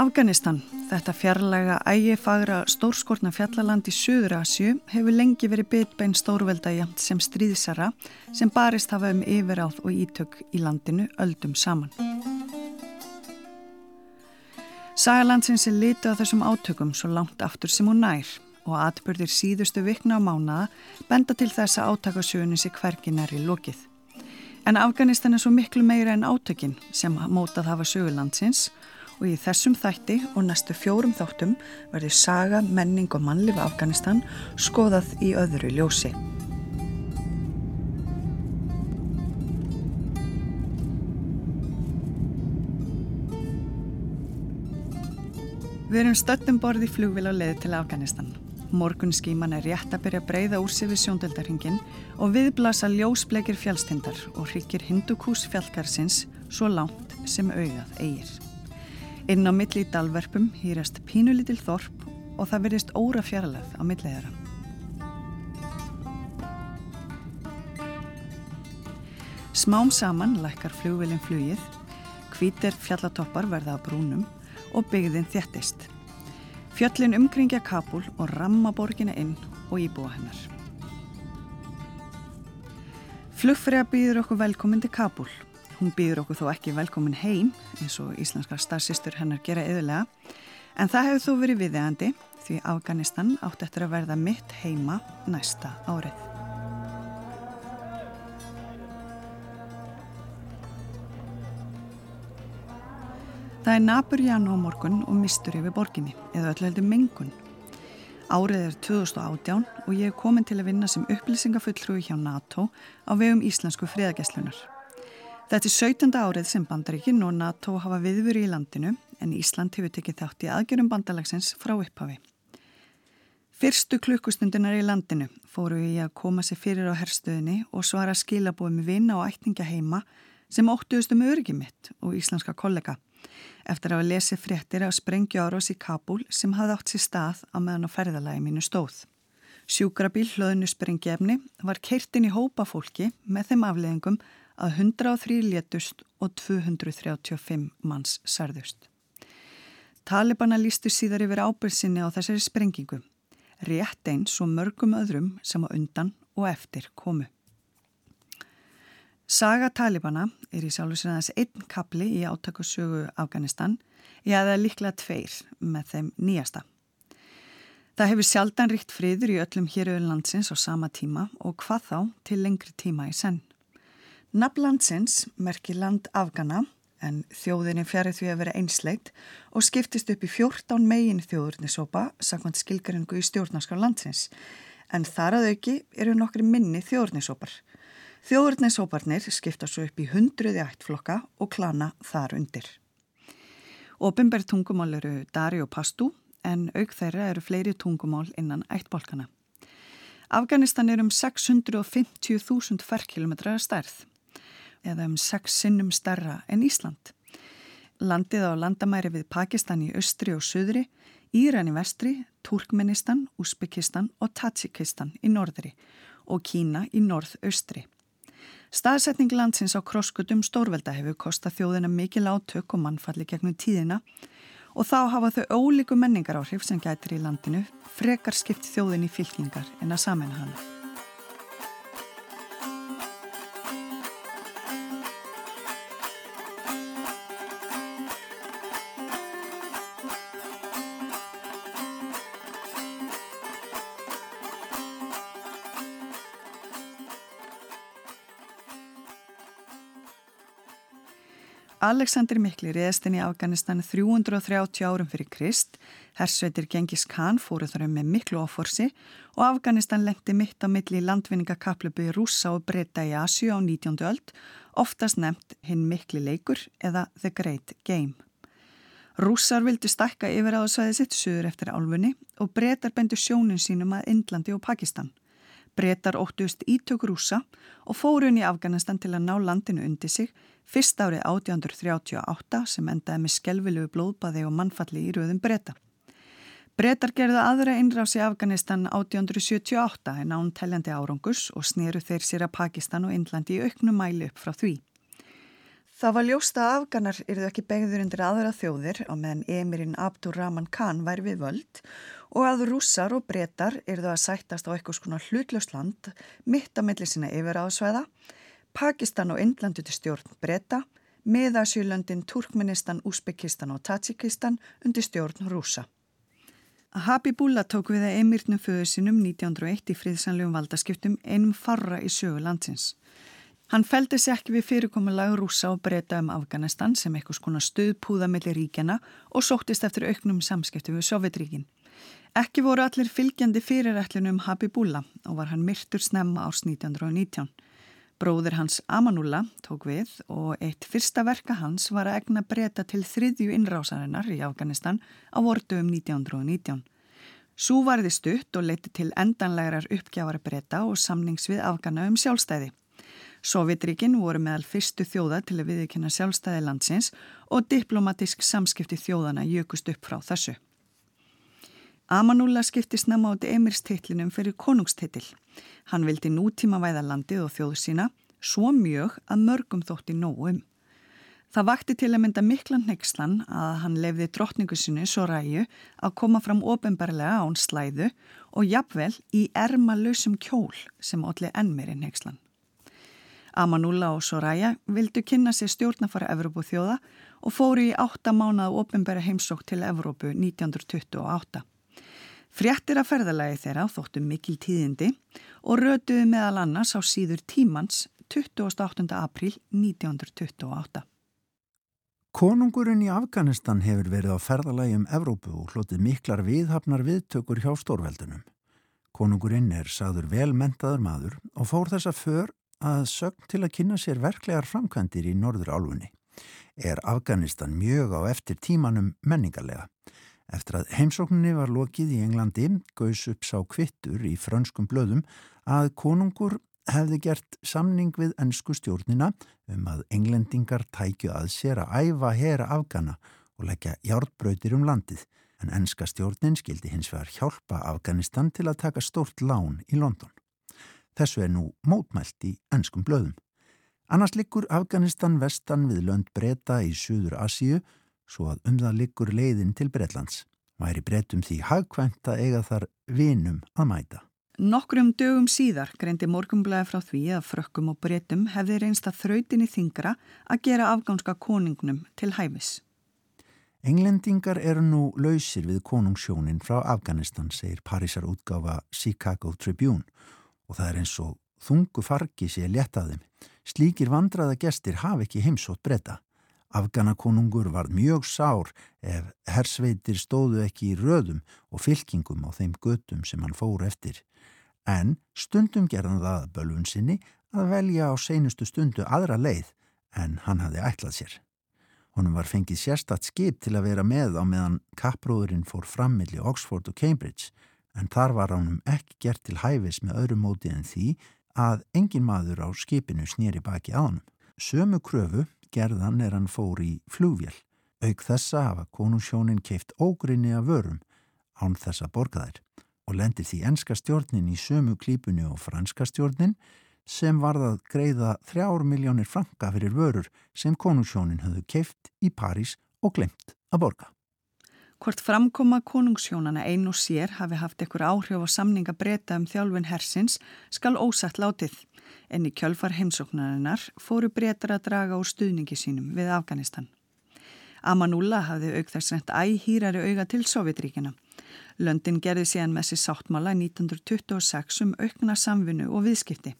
Afganistan, þetta fjarlæga ægifagra stórskortna fjallaland í Suður Asju hefur lengi verið bitbein stórveldægjant sem stríðsara sem barist hafa um yfiráð og ítök í landinu öldum saman. Sagalandsins er litið á þessum átökum svo langt aftur sem hún nær og atbyrðir síðustu vikna á mánaða benda til þess að átakasjöunni sé hverginar í lokið. En Afganistan er svo miklu meira en átökin sem mótað hafa sögulandsins og í þessum þætti og næstu fjórum þáttum verður saga, menning og mannlifa Afganistan skoðað í öðru ljósi. Við erum stöttum borð í flugvil á leði til Afganistan. Morgun skíman er rétt að byrja að breyða úr sig við sjóndöldarhingin og viðblasa ljósbleikir fjálstindar og hrykir hindukús fjallkarsins svo langt sem auðað eigir. Inn á milli í dalverpum hýrast pínulitil þorp og það verðist óra fjarlæð á millið þeirra. Smám saman lækkar flugvelin flugið, hvítir fjallatoppar verða á brúnum og byggðin þjættist. Fjöllin umkringja Kabul og ramma borgina inn og íbúa hennar. Flugfræða býður okkur velkomin til Kabul Hún býður okkur þó ekki velkomin heim eins og íslenska starfsistur hennar gera yðurlega en það hefur þó verið viðeigandi því Afganistan átt eftir að verða mitt heima næsta árið. Það er nabur janúmorgun og mistur yfir borginni eða öll heldur mengun. Árið er 2018 og ég er komin til að vinna sem upplýsingafulltrúi hjá NATO á vegum Íslensku friðagesslunar. Þetta er 17. árið sem bandaríkin og NATO hafa viðvöru í landinu en Ísland hefur tekið þátt í aðgjörum bandalagsins frá upphafi. Fyrstu klukkustundunar í landinu fóru í að koma sér fyrir á herstuðinni og svara skilabóðum vinna og ætninga heima sem óttuðust um öryggi mitt og íslenska kollega eftir að lesi fréttir af sprengju árós í Kabul sem hafði átt sér stað á meðan á ferðalagi mínu stóð. Sjúkrabíl hlöðinu sprengjefni var keirtin í hópa fólki með þeim afleðingum að 103 létust og 235 manns særðust. Talibana lístu síðar yfir ábyrsinni á þessari sprengingu, rétt eins og mörgum öðrum sem á undan og eftir komu. Saga Talibana er í sjálfsveitans einn kapli í átakusögu Afganistan, eða líklega tveir með þeim nýjasta. Það hefur sjaldan ríkt friður í öllum héröðun landsins á sama tíma og hvað þá til lengri tíma í senn. Nafnlandsins merkir land Afgana en þjóðinni fjari því að vera einsleit og skiptist upp í 14 megin þjóðurnisópa sakvæmt skilgaringu í stjórnarskar landsins en þar að auki eru nokkri minni þjóðurnisópar. Þjóðurnisóparnir skipta svo upp í hundruði ættflokka og klana þar undir. Opimberð tungumál eru Dari og Pastu en auk þeirra eru fleiri tungumál innan ættbolkana. Afganistan er um 650.000 ferrkilometrar stærð eða um sex sinnum starra en Ísland. Landið á landamæri við Pakistan í austri og söðri, Íran í vestri, Turkmenistan, Uzbekistan og Tajikistan í norðri og Kína í norð-austri. Staðsetning landsins á krosskutum stórvelda hefur kostað þjóðina mikil átök og mannfalli gegnum tíðina og þá hafa þau ólíku menningar áhrif sem gætir í landinu frekar skipt þjóðin í fylkingar en að samena hana. Alexander Mikli reðst inn í Afganistan 330 árum fyrir Krist, hersveitir Gengis Khan fóru þar um með miklu áforsi og Afganistan lendi mitt á milli landvinningakaplubu rúsa og breyta í Asju á 19. öld, oftast nefnt hinn Mikli leikur eða The Great Game. Rússar vildu stakka yfir áðsvæði sitt sögur eftir álfunni og breytar bendu sjónun sínum að Indlandi og Pakistan. Breytar óttust ítök rúsa og fórun í Afganistan til að ná landinu undir sig Fyrst árið 1838 sem endaði með skelvilegu blóðbaði og mannfalli í rauðum breyta. Breytar gerðu aðra innráðs í Afganistan 1878 en án teljandi árangus og sneru þeir sér að Pakistan og Indlandi í auknum mæli upp frá því. Það var ljósta að afganar eruðu ekki begður undir aðra þjóðir á meðan emirinn Abdur Rahman Khan væri við völd og að rússar og breytar eruðu að sættast á eitthvað svona hlutlösland mitt á milli sinna yfir ásvæða, Pakistan og Indlandu til stjórn breyta, meðasjölöndin Turkmenistan, Úsbekistan og Tatsikistan undir stjórn rúsa. Habibullah tók við að emirnum föðu sinum 1901 í friðsanlegum valdaskiptum einum farra í sögu landsins. Hann feldi sér ekki við fyrirkomulega rúsa og breyta um Afganistan sem eitthvað skona stuðpúða mellir ríkjana og sóttist eftir auknum samskipti við Sovjetríkin. Ekki voru allir fylgjandi fyrirætlunum Habibullah og var hann myrtur snemma ás 1919. Bróður hans Amanullah tók við og eitt fyrsta verka hans var að egna breyta til þriðju innrásarinnar í Afganistan á vortu um 1919. Sú varði stutt og leiti til endanlegarar uppgjafara breyta og samnings við Afgana um sjálfstæði. Sovjetríkin voru meðal fyrstu þjóða til að viðkynna sjálfstæði landsins og diplomatisk samskipti þjóðana jökust upp frá þessu. Amanúla skipti snemma áti emirstitlinum fyrir konungstitil. Hann vildi nútíma væða landið og þjóðu sína, svo mjög að mörgum þótti nógu um. Það vakti til að mynda miklan nexlan að hann lefði drottningu sinni svo ræju að koma fram ofinbarlega án slæðu og jafnvel í erma lausum kjól sem allir ennmirinn nexlan. Amanúla og Soraya vildu kynna sér stjórnafara Evrópu þjóða og fóru í átta mánað ofinbæra heimsók til Evrópu 1928. Fréttir að ferðalagi þeirra þóttu mikil tíðindi og rötuðu meðal annars á síður tímans 28. april 1928. Konungurinn í Afganistan hefur verið á ferðalagi um Evrópu og hlotið miklar viðhafnar viðtökur hjá stórveldunum. Konungurinn er sagður velmentaður maður og fór þessa för að sögn til að kynna sér verklegar framkvæmdir í norður álfunni. Er Afganistan mjög á eftir tímanum menningarlega. Eftir að heimsókninni var lokið í Englandi gaus upp sá kvittur í frönskum blöðum að konungur hefði gert samning við ennsku stjórnina um að englendingar tækju að sér að æfa hera Afgana og leggja hjártbrautir um landið en ennska stjórnin skildi hins vegar hjálpa Afganistan til að taka stort lán í London. Þessu er nú mótmælt í ennskum blöðum. Annars liggur Afganistan vestan við lönd breyta í Suður Asíu svo að um það liggur leiðin til Breitlands. Væri breytum því hagkvæmt að eiga þar vinum að mæta. Nokkrum dögum síðar greindi morgumblæði frá því að frökkum og breytum hefði reynst að þrautinni þingra að gera afgánska konungnum til hæfis. Englendingar eru nú lausir við konungssjónin frá Afganistan, segir Parísar útgáfa Chicago Tribune og það er eins og þungu fargi sé léttaðum. Slíkir vandraða gestir hafi ekki heimsótt breyta. Afganakonungur var mjög sár ef hersveitir stóðu ekki í röðum og fylkingum á þeim göttum sem hann fór eftir. En stundum gerðan það bölvun sinni að velja á seinustu stundu aðra leið en hann hafði ætlað sér. Honum var fengið sérstatt skip til að vera með á meðan kappróðurinn fór frammilli Oxford og Cambridge en þar var ánum ekki gert til hæfis með öðru móti en því að engin maður á skipinu snýri baki á hann. Sömu kröfu gerðan er hann fór í flugvél. Auk þessa hafa konungsjónin keift ógrinni af vörum án þessa borgaðir og lendir því enska stjórnin í sömu klípunni og franska stjórnin sem varðað greiða þrjár miljónir franka fyrir vörur sem konungsjónin höfðu keift í París og glemt að borga. Hvort framkoma konungshjónana ein og sér hafi haft ekkur áhrif á samninga breyta um þjálfun hersins skal ósatt látið. En í kjölfar heimsóknarinnar fóru breytar að draga úr stuðningi sínum við Afganistan. Amanullah hafði auk þess reynt æhýrari auga til Sovjetríkina. Löndin gerði síðan með sér sáttmála 1926 um aukna samvinnu og viðskipti.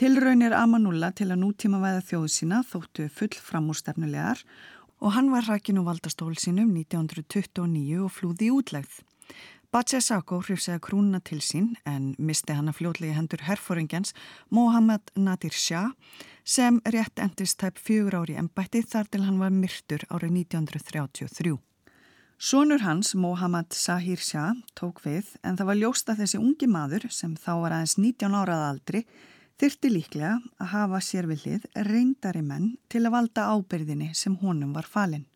Tilraunir Amanullah til að nútíma væða þjóðu sína þóttu full framúrstefnulegar og hann var rækin og valdastól sinum 1929 og flúði útlegð. Batsja Sako hrifsaði krúnuna til sín en misti hann að fljóðlega hendur herfóringjans Mohamed Nadir Shah sem rétt endist tæp fjögur ári ennbætti þar til hann var myrtur árið 1933. Sónur hans, Mohamed Sahir Shah, tók við en það var ljósta þessi ungi maður sem þá var aðeins 19 árað aldri þyrti líklega að hafa sér við hlið reyndari menn til að valda ábyrðinni sem honum var falin.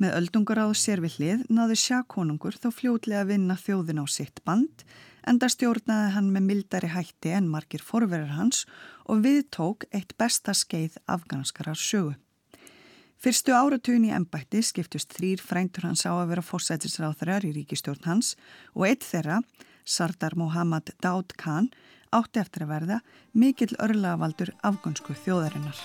Með öldungur á sér við hlið náðu sjakonungur þó fljótlega að vinna þjóðin á sitt band enda stjórnaði hann með mildari hætti en margir forverar hans og viðtók eitt besta skeið afganskarar sögu. Fyrstu áratugin í ennbætti skiptust þrýr fræntur hans á að vera fórsætisráþrar í ríkistjórn hans og eitt þeirra, Sardar Mohammad Daud Khan, átti eftir að verða mikill örlavaldur afgönsku þjóðarinnar.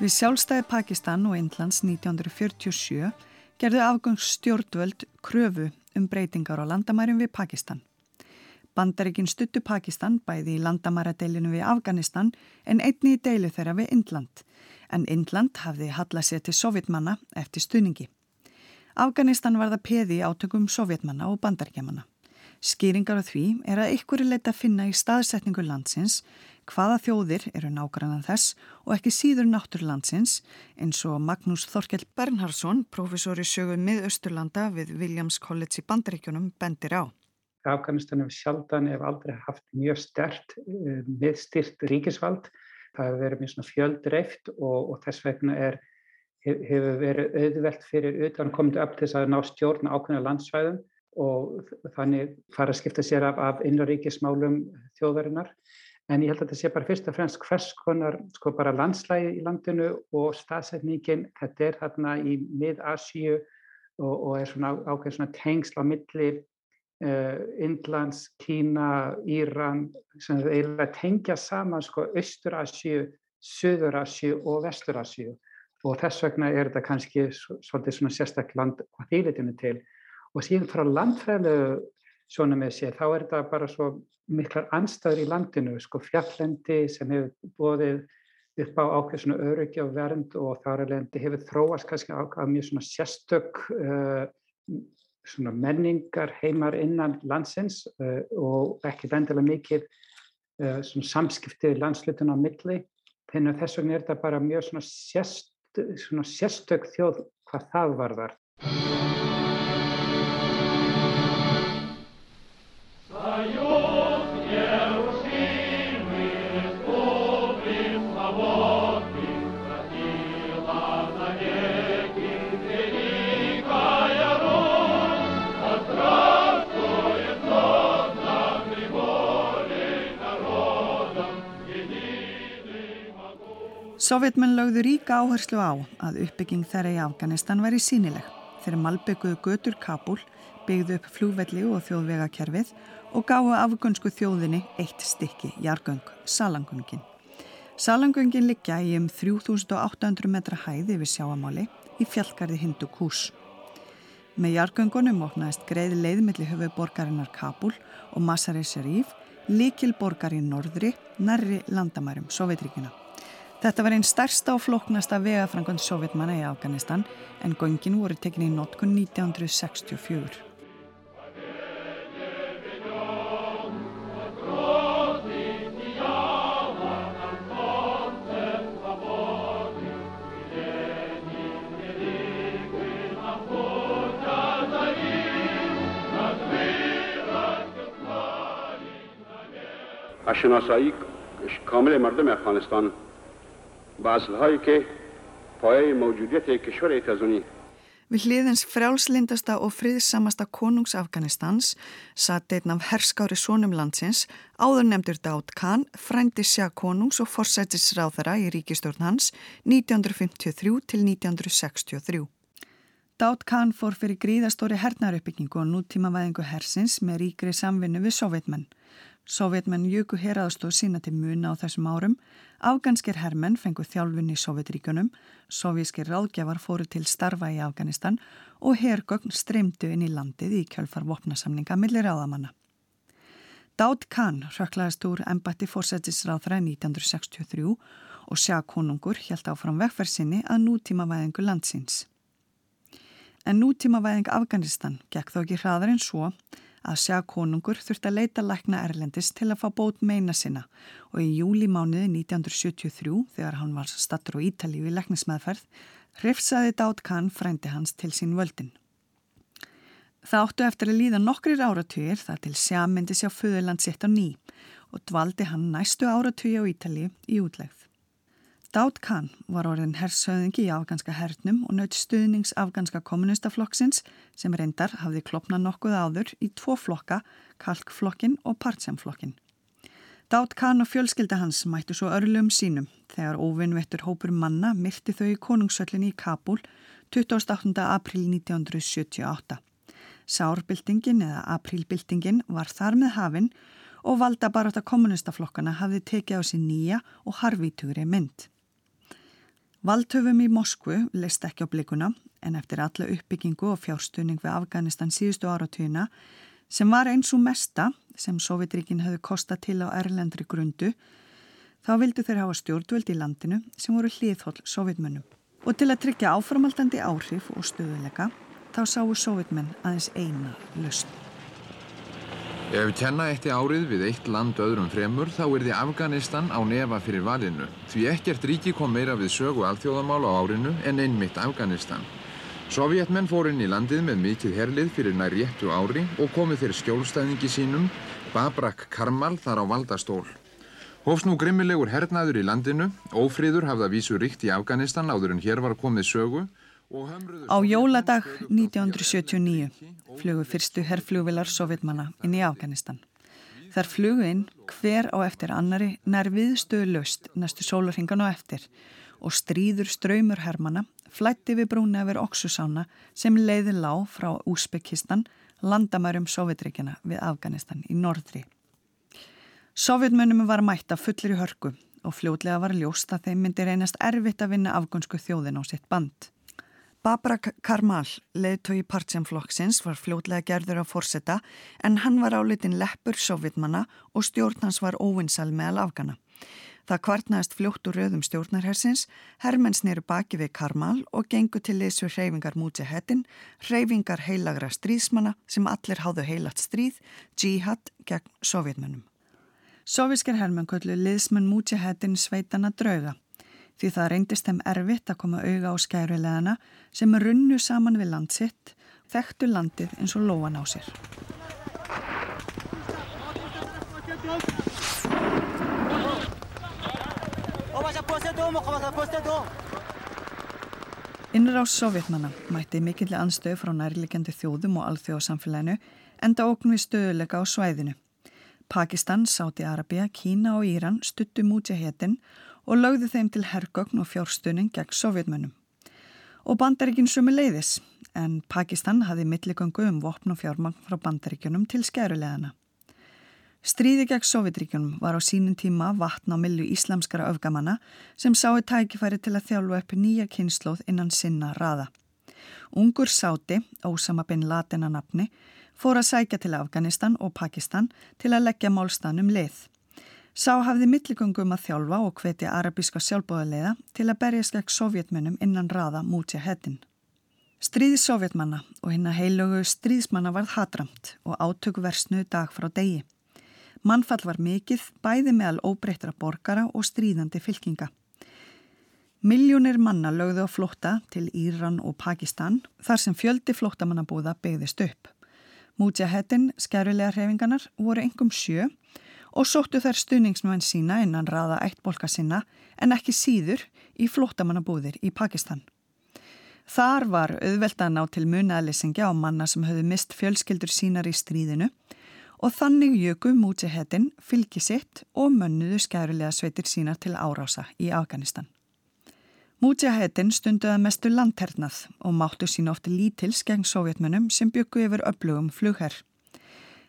Við sjálfstæði Pakistan og Indlands 1947 gerðu afgangsstjórnvöld kröfu um breytingar á landamærum við Pakistan. Bandaríkin stuttu Pakistan bæði í landamæradeilinu við Afganistan en einni í deilu þeirra við Indland, en Indland hafði hallað sér til sovjetmanna eftir stuðningi. Afganistan var það peði átökum sovjetmanna og bandaríkjamanna. Skýringar á því er að ykkur er leitt að finna í staðsetningu landsins hvaða þjóðir eru nágrannan þess og ekki síður náttúrlandsins eins og Magnús Þorkell Bernhardsson, professor í sögu miðausturlanda við Williams College í Bandaríkjunum, bendir á. Afganistan hefur sjaldan ef aldrei haft mjög stert uh, miðstyrt ríkisvald. Það hefur verið mjög fjöldreift og, og þess vegna er, hefur verið auðvelt fyrir utan komið upp til þess að ná stjórn ákveðna landsvæðum og þannig fara að skipta sér af, af innraríkismálum þjóðarinnar. En ég held að þetta sé bara fyrst og fremst hvers konar sko bara landslægi í landinu og staðsetningin, þetta er þarna í mið-Asíu og, og er svona ákveð svona tengsl á milli uh, Indlands, Kína, Íran, sem þau eiginlega tengja saman sko Östur-Asíu, Suður-Asíu og Vestur-Asíu. Og þess vegna er þetta kannski svolítið svona sérstaklega land hvað þýlitinu til. Og síðan frá landfræðilegu sjónum með sér, þá er þetta bara svo miklar anstæður í landinu, sko fjallendi sem hefur bóðið upp á ákveð svona öryggi og vernd og þar er lendi hefur þróast kannski ákveð mjög svona sérstök uh, svona menningar heimar innan landsins uh, og ekki vendilega mikið uh, svona samskiptið landslutun á milli, þannig að þess vegna er þetta bara mjög svona, sérst, svona sérstök þjóð hvað það varðar. Sovjetmenn lögðu ríka áherslu á að uppbygging þeirra í Afganistan væri sínileg þegar malbygguðu götur Kabul, byggðu upp flúvelli og þjóðvegakerfið og gáðu afgönsku þjóðinni eitt stykki jargöng, Salangöngin. Salangöngin liggja í um 3800 metra hæði yfir sjáamáli í fjallgarði Hindu Kús. Með jargöngunum opnaðist greið leiðmilli höfu borgarinnar Kabul og Masari Sharif, likil borgar í norðri, nærri landamærum Sovjetríkina. Þetta var einn starsta og floknasta vegafrangan sovjetmanna í Afganistan en göngin voru tekinni í notkun 1964. Aşinasayi kamil mardum Afganistan وصلهایی که پایه موجودیت کشور ایتازونی Við hliðins frjálslindasta og friðsamasta konungs Afganistans satt einn af herskári sónum landsins, áður nefndur Dátt Kahn, frændi sjá konungs og forsætisráðara í ríkistjórn hans 1953 til 1963. Dátt Kahn fór fyrir gríðastóri hernaröppbyggingu og nútímavæðingu hersins með ríkri samvinnu við sovjetmenn. Sovjetmenn jöku heraðstóð sína til muna á þessum árum, afganskir hermenn fengu þjálfun í Sovjetríkunum, sovjískir ráðgjafar fóru til starfa í Afganistan og hergögn streymdu inn í landið í kjölfar vopnasamninga millir ráðamanna. Dátt Kahn röklaðist úr embatti fórsetisráðra 1963 og sjá konungur hjælt áfram vegferðsynni að nútímavæðingu landsins. En nútímavæðing Afganistan gekk þó ekki hraðar en svo að sjá konungur þurfti að leita lækna Erlendis til að fá bót meina sinna og í júlimániði 1973 þegar hann var stattur á Ítalíu í læknismæðferð hrifsaði Dátt Kahn frændi hans til sín völdin. Það áttu eftir að líða nokkrir áratugir þar til sjá myndi sjá föðurland sitt á ný og dvaldi hann næstu áratugja á Ítalíu í útlegð. Daud Khan var orðin hersöðingi í afganska hernum og naut stuðnings afganska kommunistaflokksins sem reyndar hafði klopnað nokkuð áður í tvo flokka, kalkflokkin og partsamflokkin. Daud Khan og fjölskylda hans mættu svo örlum sínum þegar óvinnvettur hópur manna myrti þau í konungsöllinni í Kabul 28. april 1978. Sárbyltingin eða aprílbyltingin var þar með hafinn og valda bara þetta kommunistaflokkana hafði tekið á sér nýja og harvítugri mynd. Valdhöfum í Moskvu leist ekki á blikuna en eftir alla uppbyggingu og fjárstunning við Afganistan síðustu áratugina sem var eins og mesta sem Sovjetríkin hefði kostað til á erlendri grundu þá vildu þeir hafa stjórnvöld í landinu sem voru hlýðhóll sovjetmönnum. Og til að tryggja áframaldandi áhrif og stöðuleika þá sáu sovjetmenn aðeins eina lausn. Ef kenna eitti árið við eitt land öðrum fremur þá er því Afganistan á nefa fyrir valinu. Því ekkert ríki kom meira við sögu alþjóðamála á árinu en einmitt Afganistan. Sovjetmenn fór inn í landið með mikið herlið fyrir nær réttu ári og komið þeir skjólstæðingi sínum, Babrak Karmal, þar á valdastól. Hófs nú grimmilegur hernaður í landinu, ófríður hafða vísu ríkt í Afganistan áður en hér var komið sögu Á jóladag 1979 flugu fyrstu herrflugvilar sovjetmanna inn í Afganistan. Þar flugu inn hver á eftir annari nær viðstöðu löst næstu sólarhingan og eftir og stríður ströymur herrmanna flætti við brúni yfir Oksusána sem leiði lág frá Úsbekistan landamærum Sovjetríkjana við Afganistan í norðri. Sovjetmönnum var mætt af fullir í hörku og fljótlega var ljóst að þeim myndi reynast erfitt að vinna afgönsku þjóðin á sitt band. Babrak Karmal, leðtói partjamflokksins, var fljótlega gerður á fórseta en hann var álitin leppur sovjetmanna og stjórn hans var óvinsal meðal afgana. Það kvartnaðist fljótt úr röðum stjórnarhersins, herrmenn snýru baki við Karmal og gengu til liðsur hreyfingar múti hettin, hreyfingar heilagra stríðsmanna sem allir háðu heilat stríð, jihad gegn sovjetmönnum. Sovjískar herrmenn köllu liðsmenn múti hettin sveitana drauga því það reyndist þeim erfitt að koma auga á skæruleðana sem runnu saman við landsitt, þekktu landið eins og lóan á sér. Innur á sovjetmanna mætti mikilli anstöðu frá nærlegjandi þjóðum og alþjóðsamfélaginu enda ókn við stöðuleika á svæðinu. Pakistan, Sáti-Arabia, Kína og Íran stuttu mútjahétin og lögðu þeim til hergögn og fjárstunning gegn sovjetmönnum. Og bandaríkinn sumi leiðis, en Pakistan hafi milligöngu um vopn og fjármagn frá bandaríkjunum til skærulegana. Stríði gegn Sovjetríkjunum var á sínum tíma vatn á millu íslamskara öfgamanna sem sáu tækifæri til að þjálfu upp nýja kynnslóð innan sinna raða. Ungur sáti, Ósama bin Laden að nafni, fór að sækja til Afganistan og Pakistan til að leggja málstanum leið. Sá hafði milligöngum að þjálfa og hvetja arabíska sjálfbóðarleiða til að berja skekk sovjetmennum innan raða mútja hettin. Stríði sovjetmanna og hinn að heilögu stríðsmanna varð hatramt og átök versnu dag frá degi. Mannfall var mikill bæði meðal óbreyttra borgara og stríðandi fylkinga. Miljónir manna lögðu á flótta til Íran og Pakistan þar sem fjöldi flóttamannabúða begðist upp. Mútja hettin, skærulega hrefinganar, voru engum sjö og sóttu þær stuðningsmenn sína innan raða ættbolka sinna en ekki síður í flottamannabúðir í Pakistan. Þar var auðvelt að ná til munaðlýsingja á manna sem höfðu mist fjölskyldur sínar í stríðinu og þannig jöku mútihettin fylgi sitt og mönnuðu skærulega sveitir sínar til árása í Afganistan. Mútihettin stunduða mestu landhernað og máttu sín ofti lítils gegn sovjetmönnum sem byggu yfir öflugum flugherr.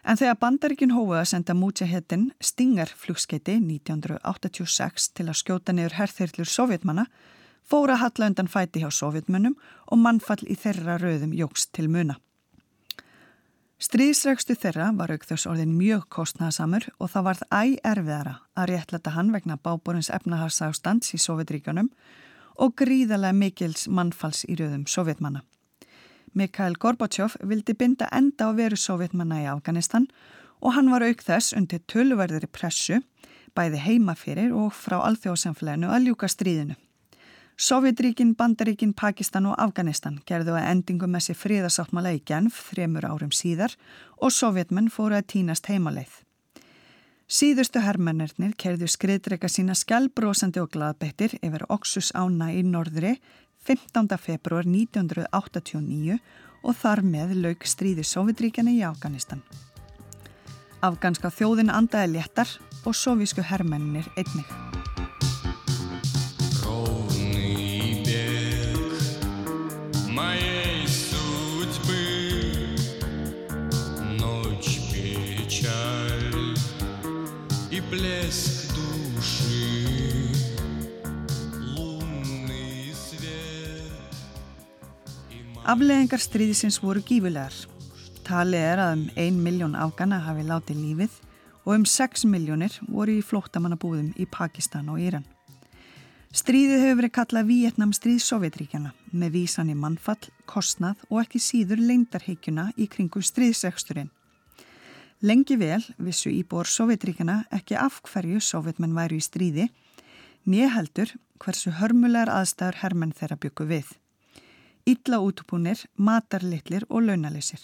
En þegar bandaríkinn hófuð að senda Mútjahettin Stinger flugskeiti 1986 til að skjóta niður herþyrlur sovjetmanna, fóra halla undan fæti hjá sovjetmönnum og mannfall í þeirra rauðum jóks til muna. Stríðsregstu þeirra var aukþjóðs orðin mjög kostnæðasamur og það varð æg erfiðara að réttleta hann vegna báborins efnahagsástands í Sovjetríkanum og gríðarlega mikils mannfalls í rauðum sovjetmanna. Mikhail Gorbachev vildi binda enda á veru sovjetmanna í Afganistan og hann var auk þess undir tölverðri pressu, bæði heima fyrir og frá alþjóðsamfélaginu að ljúka stríðinu. Sovjetríkin, Bandaríkin, Pakistan og Afganistan gerðu að endingu með sér fríðasáttmála í Genf þremur árum síðar og sovjetmenn fóru að tínast heimaleið. Síðustu hermennirnir kerðu skriðdreika sína skjálbrósandi og gladbettir yfir Oxus ána í norðri 15. februar 1989 og þar með lauk stríði Sovjetríkjana í Afganistan. Afganska þjóðin andaði léttar og sovísku hermennir einnig. Afleðingar stríðisins voru gífulegar. Talið er að um 1 miljón afgana hafi látið lífið og um 6 miljónir voru í flóttamannabúðum í Pakistan og Íran. Stríðið hefur verið kallað Vietnam stríð Sovjetríkjana með vísan í mannfall, kostnað og ekki síður leindarheikjuna í kringum stríðseksturinn. Lengi vel vissu íbúar Sovjetríkjana ekki af hverju sovjetmenn væru í stríði, nýheldur hversu hörmulegar aðstæður hermenn þeirra byggu við. Ítla útbúnir, matarlittlir og launalysir.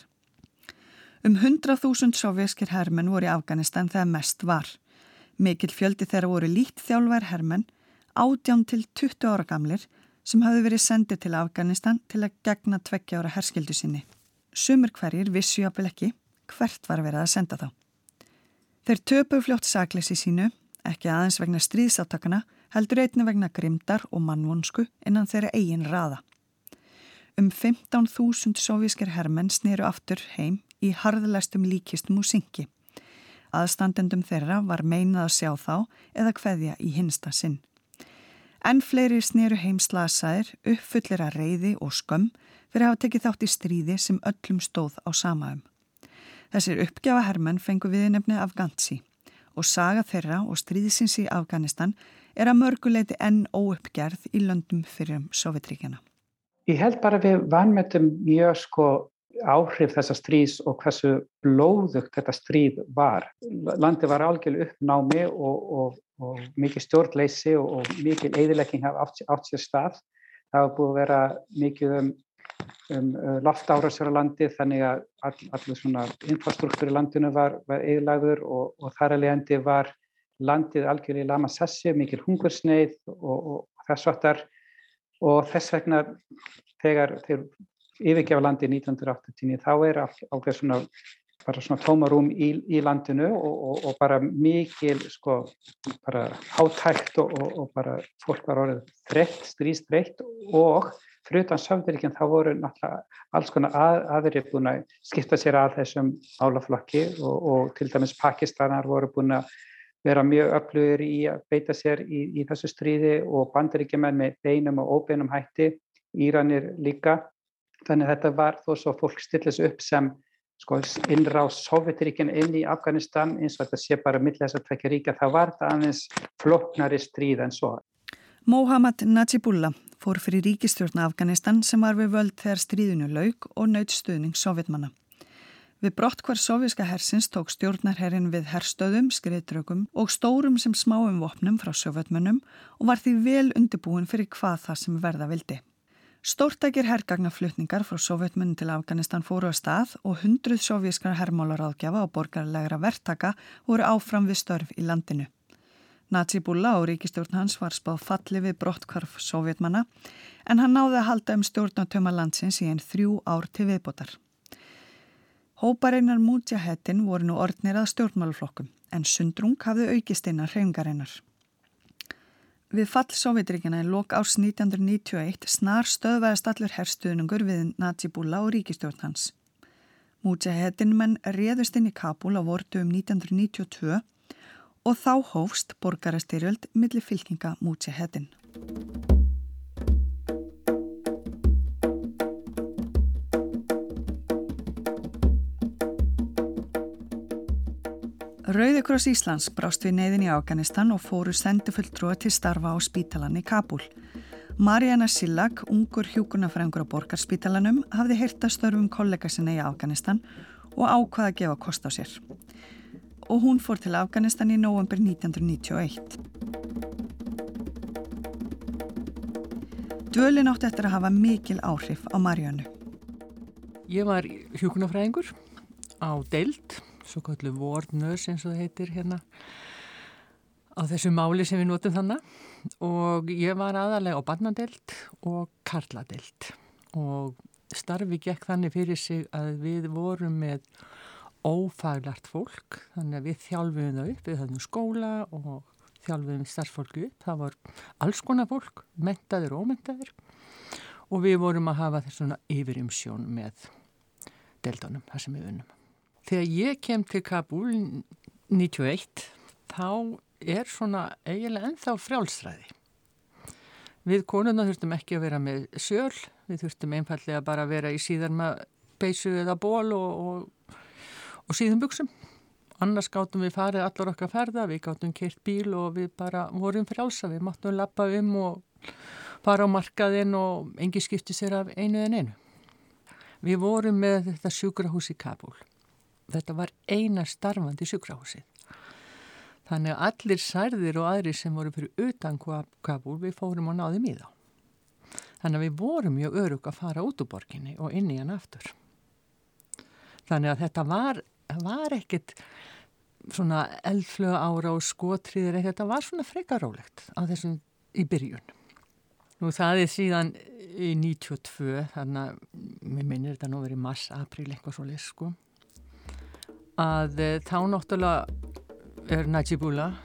Um 100.000 sovjerskir hermenn voru í Afganistan þegar mest var. Mikil fjöldi þeirra voru lít þjálfær hermenn, átján til 20 ára gamlir sem hafði verið sendið til Afganistan til að gegna tveggja ára herskildu sinni. Sumur hverjir vissu jáfnvel ekki hvert var verið að senda þá. Þeir töpu fljótt sakleysi sínu, ekki aðeins vegna stríðsáttakana, heldur einni vegna grimdar og mannvonsku innan þeirra eigin raða. Um 15.000 sovískir hermenn sneru aftur heim í harðlæstum líkistum og syngi. Aðstandendum þeirra var meinað að sjá þá eða hveðja í hinsta sinn. En fleiri sneru heim slasaðir, uppfullir að reyði og skömm fyrir að hafa tekið þátt í stríði sem öllum stóð á samaðum. Þessir uppgjáfa hermenn fengu viðnefni Afgansi og saga þeirra og stríðsins í Afganistan er að mörguleiti enn óuppgerð í löndum fyrir um Sovjetríkjana. Ég held bara við vanmetum mjög sko áhrif þessa stríðs og hversu blóðugt þetta stríð var. Landi var algjörlega uppnámi og, og, og mikið stjórnleysi og, og mikið eðilegging átt, átt sér stað. Það hafa búið að vera mikið um um uh, loftárásur á landi þannig að all, allir svona infrastruktúr í landinu var, var eðlagður og, þar að leiðandi var landið algjörlega í lama sessi, mikil hungursneið og, þess vartar og þess vegna þegar þeir yfirgefa landi 1989 þá er ákveð svona bara svona tómarúm í, í landinu og, og bara mikil sko bara hátækt og bara fólk var orðið þreytt, strístreitt og fyrir utan Sáfndaríkjan þá voru náttúrulega alls konar að, aðri búin að skipta sér að þessum álaflokki og, og til dæmis Pakistanar voru búin að vera mjög öflugur í að beita sér í, í þessu stríði og bandaríkjumenn með beinum og óbeinum hætti, Íranir líka. Þannig að þetta var þó svo fólk stillis upp sem sko, innrá Sovjetiríkjan inn í Afganistan eins og þetta sé bara mill þess að tvekja ríka, þá var þetta aðeins floknari stríð en svo. Mohammad Najibullah fór fyrir ríkistjórna Afganistan sem var við völd þegar stríðinu laug og naut stuðning sovjetmanna. Við brott hver sovjíska hersins tók stjórnarherrin við herstöðum, skriðdraugum og stórum sem smáum vopnum frá sovjetmönnum og var því vel undirbúin fyrir hvað það sem verða vildi. Stórtækir herrgagnaflutningar frá sovjetmönnum til Afganistan fóru að stað og hundruð sovjískar herrmálaráðgjafa og borgarlegra verktaka voru áfram við störf í landinu. Najibullah og ríkistjórn hans var spáð falli við brottkvarf sovjetmanna en hann náði að halda um stjórnatöma landsins í einn þrjú ár til viðbótar. Hópareinar Mujahedin voru nú ordnir að stjórnmáluflokkum en Sundrung hafði aukist einar hreingareinar. Við fall Sovjetríkina í lok árs 1991 snar stöðvæðast allur herstuðnungur við Najibullah og ríkistjórn hans. Mujahedin menn réðust inn í Kabul á vortu um 1992 og þá hófst borgarastyrjöld millir fylkinga mútsi Rauðikross Íslands brást við neyðin í Afganistan og fóru sendifulltrúa til starfa á spítalan í Kabul. Mariana Sillak, ungur hjúkunafræðingur á borgarspítalanum, hafði heyrta störfum kollega sinna í Afganistan og ákvaða að gefa kost á sér og hún fór til Afganistan í november 1991. Dvölin átti eftir að hafa mikil áhrif á Marjánu. Ég var hjókunafræðingur á deild svo kallu vornös eins og það heitir hérna á þessu máli sem við notum þannig og ég var aðalega á barnadelt og karladelt og starfi gekk þannig fyrir sig að við vorum með ófaglart fólk þannig að við þjálfum það upp við höfum skóla og þjálfum starfsfólki upp. Það var alls konar fólk mentaðir og ómentaðir og við vorum að hafa þessuna yfirimsjón með deltanum, það sem við unnum Þegar ég kem til Kabul 91 þá er svona eiginlega ennþá frjálsræði Við konuna þurftum ekki að vera með sjöl, við þurftum einfallega bara að vera í síðarma beysu eða ból og, og, og síðan buksum. Annars gáttum við farið allar okkar ferða, við gáttum kert bíl og við bara vorum frjálsa, við máttum lappa um og fara á markaðinn og engi skipti sér af einu en einu. Við vorum með þetta sjúkrahús í Kabul. Þetta var eina starfandi sjúkrahúsið. Þannig að allir særðir og aðri sem voru fyrir utan Kabul við fórum og náðum í þá. Þannig að við vorum mjög örug að fara út úr borginni og inn í hann aftur. Þannig að þetta var, var ekkit svona eldflöga ára og skotriðir, þetta var svona frekarólegt á þessum í byrjun. Nú það er síðan í 92, þannig að mér minnir þetta nú verið mars, april, eitthvað svo leys sko, að eh, þá náttúrulega er Najibullah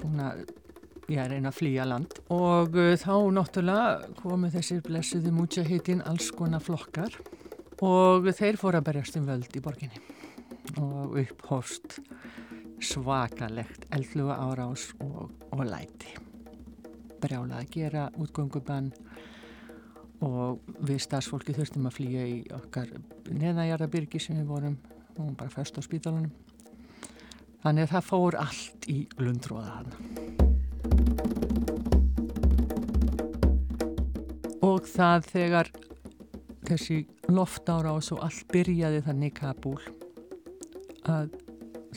búin að ég er eina að flýja land og uh, þá náttúrulega komu þessir blessuðu mútjahittin alls konar flokkar og þeir fóru að berjast um völd í borginni og upphóst svakalegt eldluga árás og, og læti. Brjála að gera útgöngubann og við stafsfólki þurftum að flýja í okkar neðajarabyrgi sem við vorum og bara fyrst á spítalunum Þannig að það fór allt í glundróðaðan. Og það þegar þessi loftára og svo allt byrjaði þannig Kabul að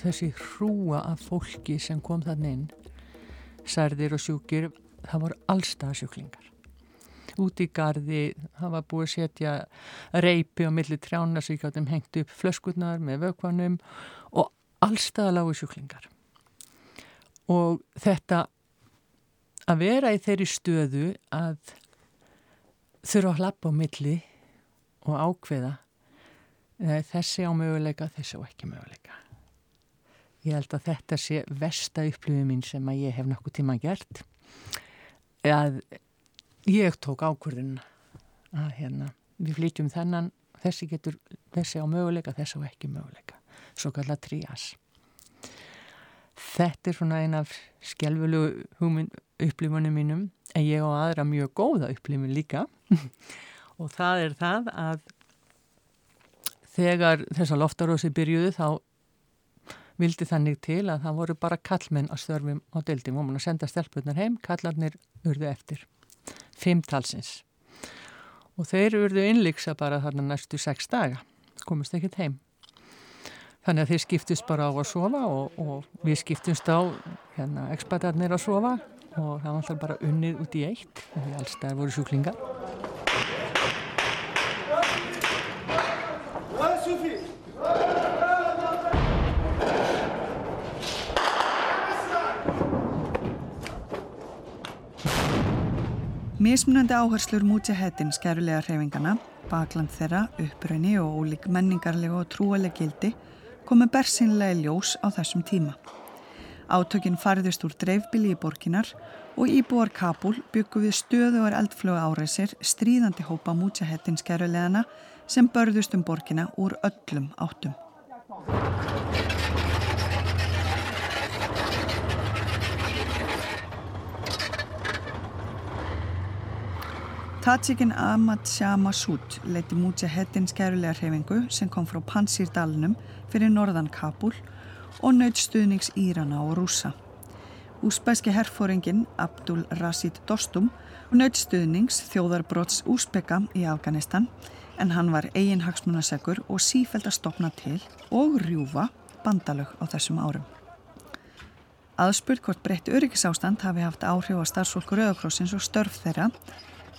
þessi hrúa af fólki sem kom þannig inn, særðir og sjúkir, það voru allstað sjúklingar. Út í gardi, það var búið að setja reypi á milli trjána sem gáttum hengt upp flöskutnar með vökvanum og allstaðalágu sjúklingar og þetta að vera í þeirri stöðu að þurfa að hlappa á milli og ákveða þessi á möguleika, þessi á ekki möguleika. Ég held að þetta sé versta upplifið mín sem að ég hef nokkuð tíma gert að ég tók ákvörðun að hérna, við flytjum þennan þessi getur, þessi á möguleika, þessi á ekki möguleika svo kallar trías. Þetta er svona eina af skjálfulegu upplifunum mínum en ég á aðra mjög góða upplifun líka. Og það er það að þegar þessa loftarósi byrjuðu þá vildi þannig til að það voru bara kallmenn á störfum á deildum. Og mann að senda stelpunar heim, kallarnir urðu eftir, fimm talsins og þeir urðu innlíksa bara þarna næstu sex daga, komist ekkert heim Þannig að þeir skiptist bara á að sofa og, og við skiptumst á hérna, ekspertarnir að sofa og það var alltaf bara unnið út í eitt og því alls það voru sjúklingar. Mismunandi áherslur mútjahettin skerulega hreyfingana, bakland þeirra, uppröni og ólík menningarlega og trúaleg gildi komu bersinlega ljós á þessum tíma. Átökinn farðist úr dreifbili í borginar og íbúar Kabul byggu við stöðuar eldflögu áreisir stríðandi hópa mútjahettins kerulegana sem börðust um borgina úr öllum áttum. Tatsikin Ahmad Shah Massoud leiti mútjahettins kerulega hreyfingu sem kom frá Pansýrdalunum fyrir norðan Kabul og naut stuðnings Írana og Rúsa. Úsbæski herfóringin Abdul Rashid Dostum naut stuðnings þjóðarbrots Úsbeka í Afganistan en hann var eigin hagsmunasegur og sífælt að stopna til og rjúfa bandalög á þessum árum. Aðspurt hvort breytt öryggisástand hafi haft áhrif á starfsfólkur Rauðakrossins og störf þeirra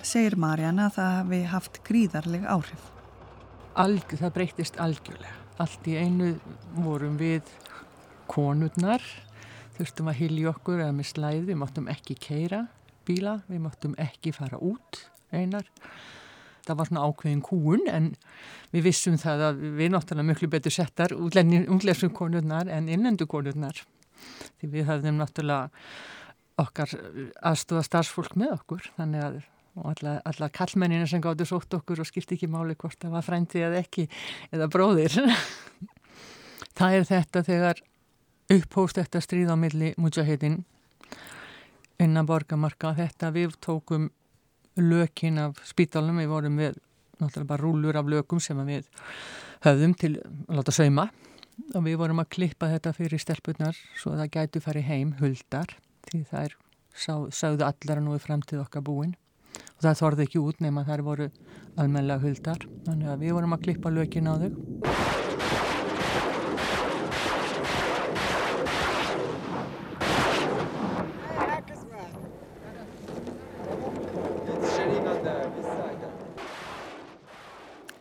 segir Marjana að það hafi haft gríðarleg áhrif. Alg, það breytist algjörlega allt í einu vorum við konurnar, þurftum að hilja okkur eða með slæði, við máttum ekki keira bíla, við máttum ekki fara út einar. Það var svona ákveðin kúun en við vissum það að við náttúrulega mjög betur settar útlefsum konurnar en innendu konurnar. Því við höfðum náttúrulega okkar aðstóða starfsfólk með okkur þannig að og alla, alla kallmennina sem gáttu sótt okkur og skipti ekki máli hvort það var frændi eða ekki eða bróðir. Það er þetta þegar upphóst þetta stríð á milli mujahedin innan borgamarka þetta við tókum lökin af spítalunum, við vorum við náttúrulega bara rúlur af lökum sem við höfðum til að láta sauma. Og við vorum að klippa þetta fyrir stelpunar svo að það gætu farið heim huldar því það er sá, sáðu allar að nú er framtíð okkar búin og það þorði ekki út nema þær voru almenlega huldar þannig að við vorum að klippa lökin á þau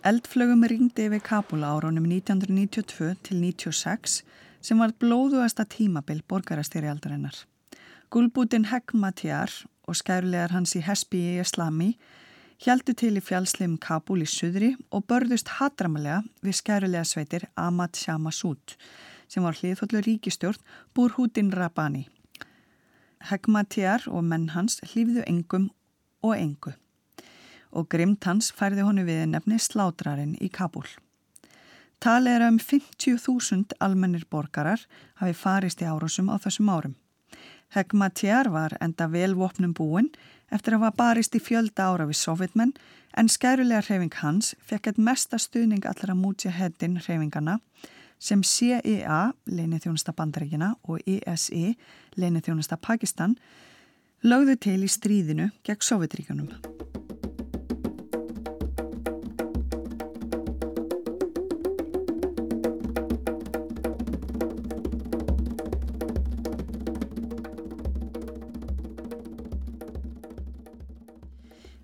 Eldflögum ringdi yfir Kabul áraunum 1992 til 96 sem var blóðuasta tímabil borgarastyrjaldarinnar. Gulbútin Hegmatjar og skærulegar hans í Hespi í Islami heldu til í fjálsleim Kabul í suðri og börðust hatramalega við skærulega sveitir Ahmad Shah Massoud sem var hliðfóllu ríkistjórn Burhudin Rabbani. Hegmatjar og menn hans hlýfðu engum og engu og grimt hans færði honu við nefni slátrarinn í Kabul. Talið er um 50.000 almennir borgarar hafi farist í árásum á þessum árum. Hegmatjar var enda velvopnum búin eftir að hafa barist í fjölda ára við sovjetmenn en skærulega hreyfing hans fekk eitt mesta stuðning allra mútja heddin hreyfingana sem CIA, leinið þjónusta bandaríkina og ESE, leinið þjónusta Pakistan, lögðu til í stríðinu gegn sovjetríkanum.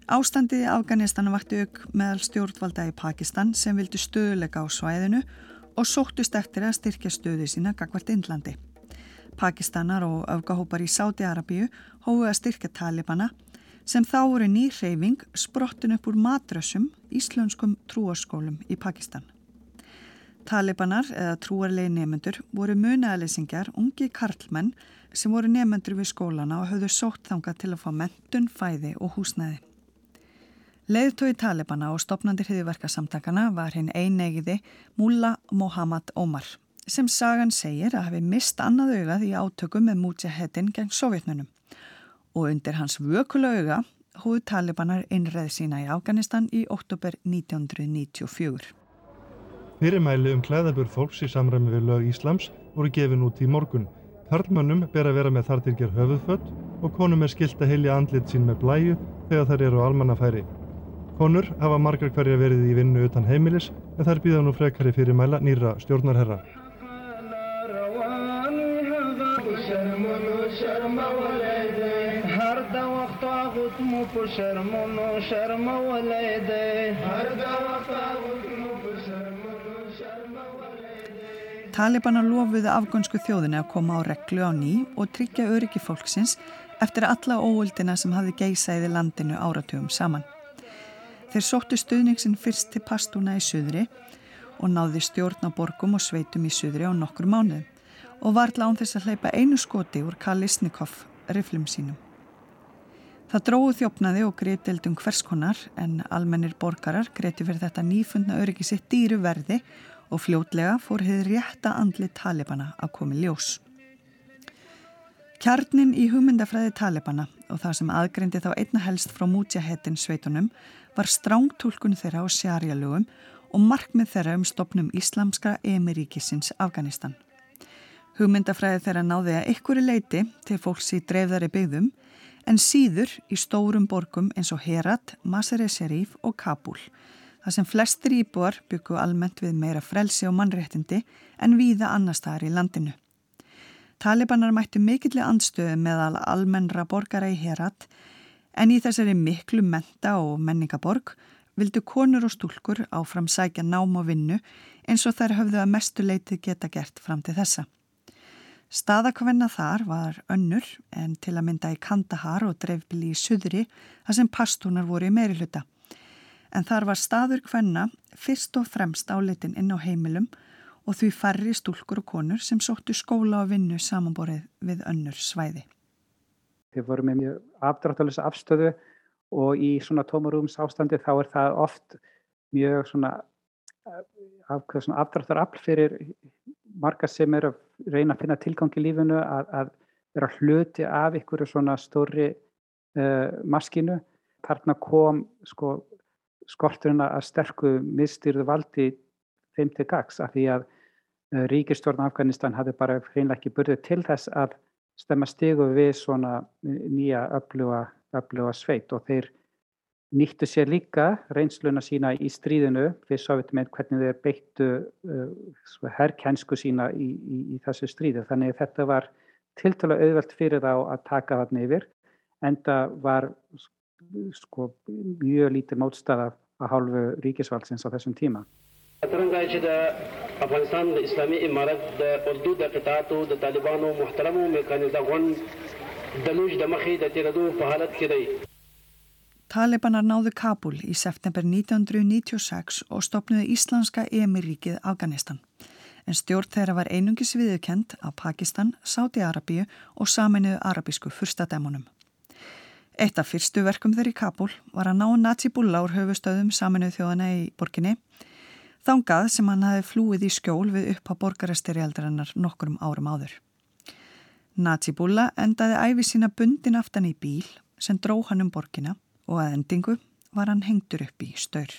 Ástandið í Afganistan vakti auk meðal stjórnvalda í Pakistan sem vildi stöðuleika á svæðinu og sóttust eftir að styrkja stöðu sína gagvart Indlandi. Pakistanar og öfgahópar í Sáti-Arabíu hófu að styrkja Talibana sem þá voru ný hreyfing sprottin upp úr madrasum íslenskum trúarskólum í Pakistan. Talibanar eða trúarlegi nefnendur voru munaðalysingjar ungi karlmenn sem voru nefnendur við skólana og höfðu sótt þanga til að fá mentun, fæði og húsnæði. Leðtói Talibana og stopnandi hriðverkasamtakana var hinn einegiði Mullah Mohammad Omar sem sagan segir að hafi mist annað augað í átökum með Mujahedin gegn sovjetnunum og undir hans vökula auga hóðu Talibanar innreð sína í Afganistan í oktober 1994. Fyrirmæli um klæðabur fólks í samræmi við lög Íslams voru gefin út í morgun. Karlmönnum ber að vera með þartilger höfuðfött og konum er skilt að heilja andlit sín með blæju þegar þær eru almannafæri. Konur hafa margar hverja verið í vinnu utan heimilis en þær býða nú frekari fyrir mæla nýra stjórnarherra. Talibana lofuðu afgönsku þjóðinu að koma á reglu á ný og tryggja öryggi fólksins eftir alla óöldina sem hafði geysað í landinu áratugum saman. Þeir sóttu stuðningsin fyrst til pastúna í Suðri og náði stjórn á borgum og sveitum í Suðri á nokkur mánuðum og varðla án þess að hleypa einu skoti úr Kalisnikov riflum sínum. Það dróðu þjófnaði og greitildum hverskonar en almennir borgarar greiti fyrir þetta nýfundna öryggi sitt dýru verði og fljótlega fór hefði rétta andli talibana að komi ljós. Kjarnin í hugmyndafræði talibana og það sem aðgreindi þá einna helst frá mútjahettin sveitunum var strángtúlkun þeirra á sjarjalögum og markmið þeirra um stopnum Íslamska emiríkisins Afganistan. Hugmyndafræði þeirra náði að ykkur leiti til fólks í dreifðari byggðum en síður í stórum borgum eins og Herat, Masere-Sharif og Kabul þar sem flestir íbúar byggu almennt við meira frelsi og mannréttindi en víða annar staðar í landinu. Talibanar mættu mikillega anstöðu meðal almennra borgara í Herat En í þessari miklu menta og menningaborg vildu konur og stúlkur áfram sækja nám og vinnu eins og þær höfðu að mestu leitið geta gert fram til þessa. Staðakvenna þar var önnur en til að mynda í Kandahar og dreifbili í Suðri þar sem pastúnar voru í meiri hluta. En þar var staður kvenna fyrst og fremst áleitin inn á heimilum og því færri stúlkur og konur sem sóttu skóla og vinnu samanborið við önnur svæði. Þeir voru með mjög afdráttalisa afstöðu og í svona tómarúms ástandi þá er það oft mjög svona, svona afdráttar afl fyrir marga sem er að reyna að finna tilgang í lífinu að, að vera hluti af ykkur svona stóri uh, maskinu. Þarna kom sko, skorturinn að sterku mistyrðu valdi þeim til gags af því að uh, ríkistjórn Afganistan hafði bara hreinlega ekki burðið til þess að stemma stigum við svona nýja öfluga sveit og þeir nýttu sér líka reynsluna sína í stríðinu við sáum hvernig þeir beittu uh, herrkjænsku sína í, í, í þessu stríðu þannig að þetta var tiltala auðvelt fyrir þá að taka þarna yfir en það var sko, mjög lítið mótstaða að hálfu ríkisvaldsins á þessum tíma. Þetta er umgæðið افغانستان د اسلامي امارت د اردو د قطاعاتو د طالبانو محترمو میکانیزه غون د لوج د مخې د تیرېدو په حالت کې دی Talibanar náðu Kabul í september 1996 og stopnuði Íslandska emiríkið Afganistan. En stjórn þeirra var einungis viðukend af Pakistan, Sáti-Arabíu og saminuðu arabísku fyrstadæmonum. Eitt af fyrstu verkum þeirri í Kabul var að ná Nazi-Bulla úr höfustöðum saminuðu þjóðana í borginni Þángað sem hann hafi flúið í skjól við upp á borgarastyrjaldarinnar nokkrum árum áður. Nazi-Bulla endaði æfi sína bundin aftan í bíl sem dró hann um borgina og að endingu var hann hengtur upp í staur.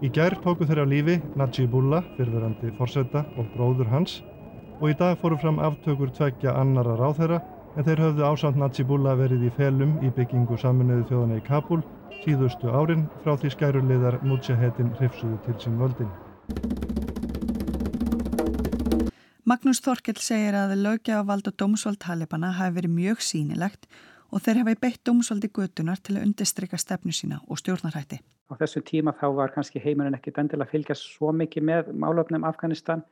Í gær tóku þeirra lífi Naji-Bulla, fyrverandi forsetta og bróður hans og í dag fóru fram aftökur tveggja annara ráþeira en þeir höfðu ásamt Naji-Bulla verið í felum í byggingu saminuðu þjóðana í Kabul síðustu árin frá því skæruleðar Mujahedin hrifsuðu til sín völdin. Magnús Þorkell segir að lögjafavald og dómsvald Talibana hafi verið mjög sínilegt og þeir hafi beitt dómsvaldi götunar til að undistrykka stefnu sína og stjórnarætti. Á þessu tíma þá var kannski heimurinn ekkit endilega að fylgja svo mikið með málöfnum Afganistan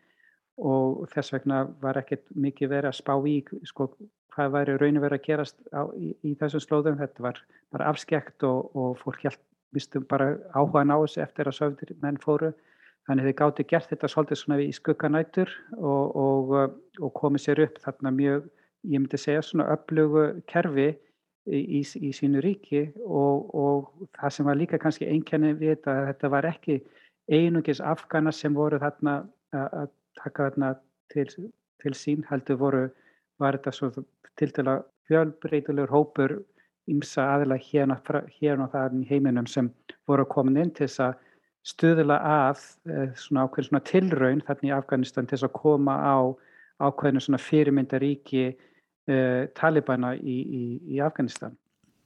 og þess vegna var ekkit mikið verið að spá í sko, hvað væri raun og verið að gerast á, í, í þessum slóðum. Þetta var bara afskekt og, og fólk hjálp, mistum bara áhugaðan á þessu eftir að sögður menn fóru. Þannig þið gáttu gert þetta svolítið svona í skugganætur og, og, og komið sér upp þarna mjög, ég myndi segja svona öflugu kerfi í, í, í sínu ríki og það sem var líka kannski einkenni við þetta, þetta var ekki einungis afgana sem voru þarna að taka þarna til, til sín heldur voru, var þetta svo til dæla fjölbreytilegur hópur ímsa aðila hérna, hérna og það í heiminum sem voru komin inn til þess að stuðla að eh, svona ákveðin svona tilraun þarna í Afganistan til þess að koma á ákveðinu svona fyrirmyndaríki eh, Talibana í, í, í Afganistan.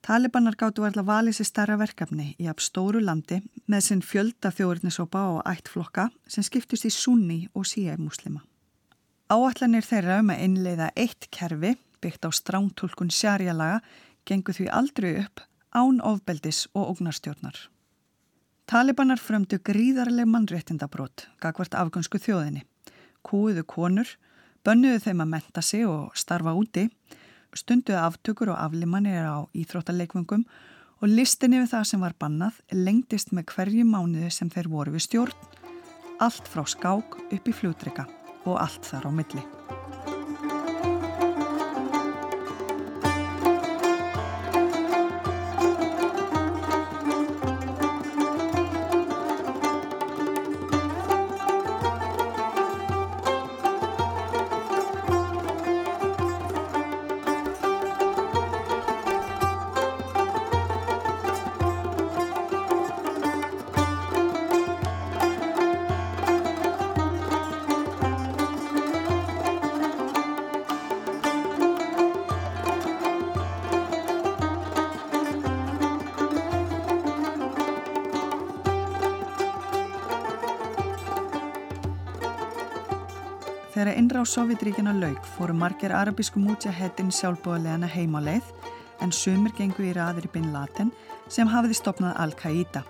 Talibanar gáttu verðla valið sér starra verkefni í ab stóru landi með sinn fjölda þjóðurnisópa og ættflokka sem skiptust í sunni og síæg muslima. Áallanir þeirra um að innleiða eitt kerfi byggt á strántúlkun sjarjalaga gengur því aldrei upp án ofbeldis og ógnarstjórnar. Talibanar frömdu gríðarleg mannréttindabrót gagvart afgönsku þjóðinni, kúiðu konur, bönnuðu þeim að menta sig og starfa úti, stunduðu aftökur og aflimanir á íþróttaleikvöngum og listin yfir það sem var bannað lengdist með hverju mánuðu sem þeir voru við stjórn, allt frá skák upp í fljótrygga og allt þar á milli. Sovjetríkina laug fóru margir arabísku mútjaheddin sjálfbúðalegana heimáleið en sumir gengu í raðir í Bin Laden sem hafiði stopnað Al-Qaida.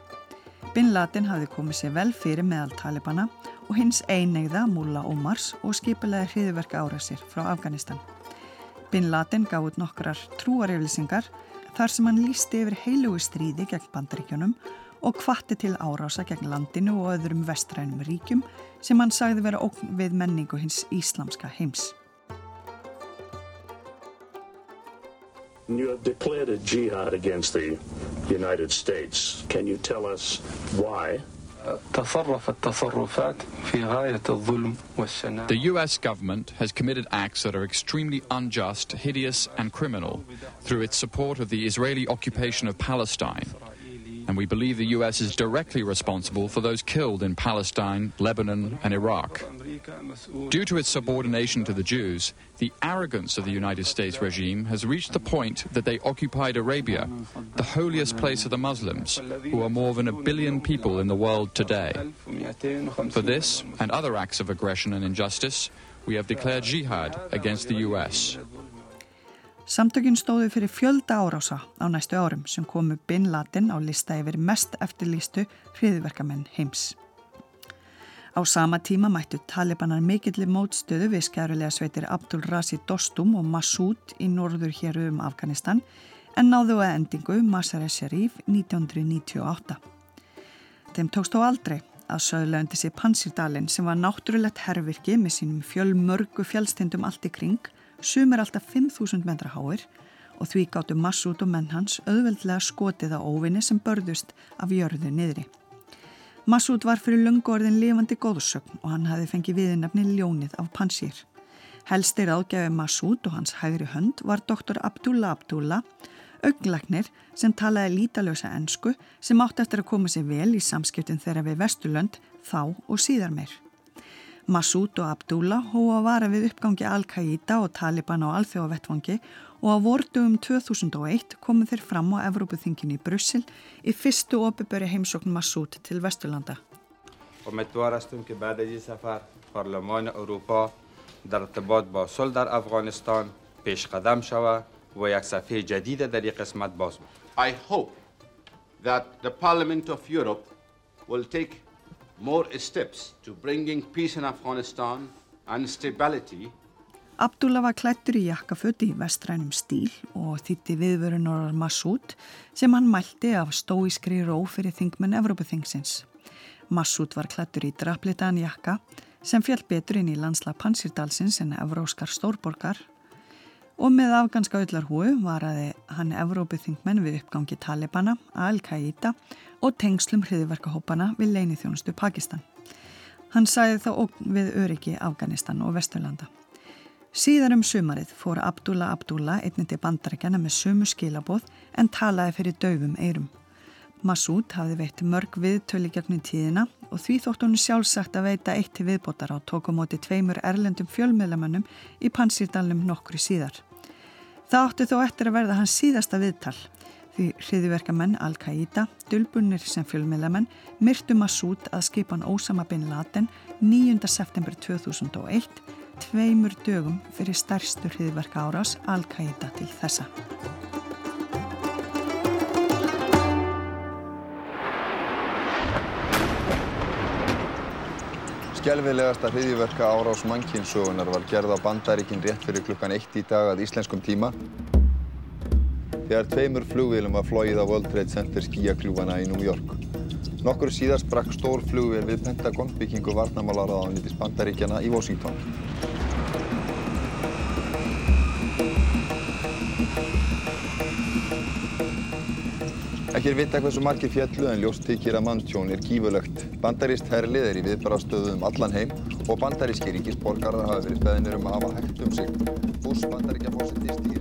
Bin Laden hafði komið sér vel fyrir meðal Talibana og hins einegða Mullah Omars og skipilega hriðverka árasir frá Afganistan. Bin Laden út nokkrar trúareflisingar þar sem hann lísti yfir heilugu stríði gegn bandaríkjunum og hvatti til árása gegn landinu og öðrum vestrænum ríkjum sem hann sagði vera ókn við menningu hins íslamska heims. You have declared a jihad against the United States. Can you tell us why? The US government has committed acts that are extremely unjust, hideous, and criminal through its support of the Israeli occupation of Palestine. And we believe the US is directly responsible for those killed in Palestine, Lebanon, and Iraq. Due to its subordination to the Jews, the arrogance of the United States regime has reached the point that they occupied Arabia, the holiest place of the Muslims, who are more than a billion people in the world today. For this and other acts of aggression and injustice, we have declared jihad against the US. Samtökinn stóðu fyrir fjölda árása á næstu árum sem komu Bin Laden á lista yfir mest eftirlýstu hriðverkamenn heims. Á sama tíma mættu talibanar mikillir mótstöðu við skærulega sveitir Abdul Razi Dostum og Massoud í norður hér um Afganistan en náðu að endingu Masar Sharif 1998. Þeim tókst þó aldrei að söðlaundi sér Pansirdalinn sem var náttúrulegt herrvirki með sínum fjölmörgu fjálstindum allt í kring, sumir alltaf 5.000 metra háir og því gáttu Massoud og menn hans auðveldlega skotið á óvinni sem börðust af jörðu niðri. Massoud var fyrir löngu orðin lifandi góðsögn og hann hafi fengið viðnafni Ljónið af Pansir. Helstir ágjafi Massoud og hans hægri hönd var doktor Abdullah Abdullah, auglagnir sem talaði lítalösa ennsku sem átti eftir að koma sér vel í samskiptin þeirra við Vesturlönd þá og síðar meir. Massoud og Abdullah hóa vara við uppgangi Al-Qaida og Taliban á alþjóðavettvangi og á vortugum 2001 komuð þeir fram á Evrópuþingin í Brussel í fyrstu opiböri heimsókn Massoud til Vesturlanda. I hope that the Parliament of Europe will take more steps to bringing peace in Afghanistan and stability Abdullah var klættur í jakkaföt í vestrænum stíl og þýtti viðvörunorar Massoud sem hann mælti af stóískri ró fyrir þingmenn Evrópuþingsins. Massoud var klættur í draplitaðan jakka sem fjall betur inn í landsla Pansirdalsins en evróskar stórborgar og með afganska öllarhúu var aði hann Evrópuþingmenn við uppgangi Talibana, Al-Qaida og tengslum hriðverkahópana við leini þjónustu Pakistan. Hann sæði þá ógn við öryggi Afganistan og Vesturlanda. Síðar um sumarið fór Abdullah Abdullah einnig til bandarækjana með sumu skilabóð en talaði fyrir döfum eirum. Massoud hafði veitt mörg viðtöli gegnum tíðina og því þótt hún sjálfsagt að veita eitt til viðbótar á tókumóti tveimur erlendum fjölmiðlamannum í Pansýrdalnum nokkru síðar. Það átti þó eftir að verða hans síðasta viðtal því hriðiverkamenn Al-Qaida, dölbunir sem fjölmiðlamenn, myrtu Massoud að skipan Ósama bin Laden 9. september 2001 tveimur dögum fyrir stærstu hriðverka árás Al-Qaida til þessa. Skelvilegasta hriðverka árás mannkynnsugunar var gerð á bandaríkinn rétt fyrir klukkan eitt í dag að íslenskum tíma þegar tveimur flugvílum var flóið á World Trade Center skíakljúfana í New York. Nokkur síðar sprakk stór flugvél við Pentagon byggingu varnamálaráðanýtis bandaríkjana í Washington. Ekki er vita hversu margir fjallu en ljóst þykir að manntjón er gífurlegt. Bandaríst herlið er í viðbarastöðum allan heim og bandaríski ríkisborgarar hafa verið beðinir um að hafa hægt um sig. Bush bandaríkjafósiti stýri landinu.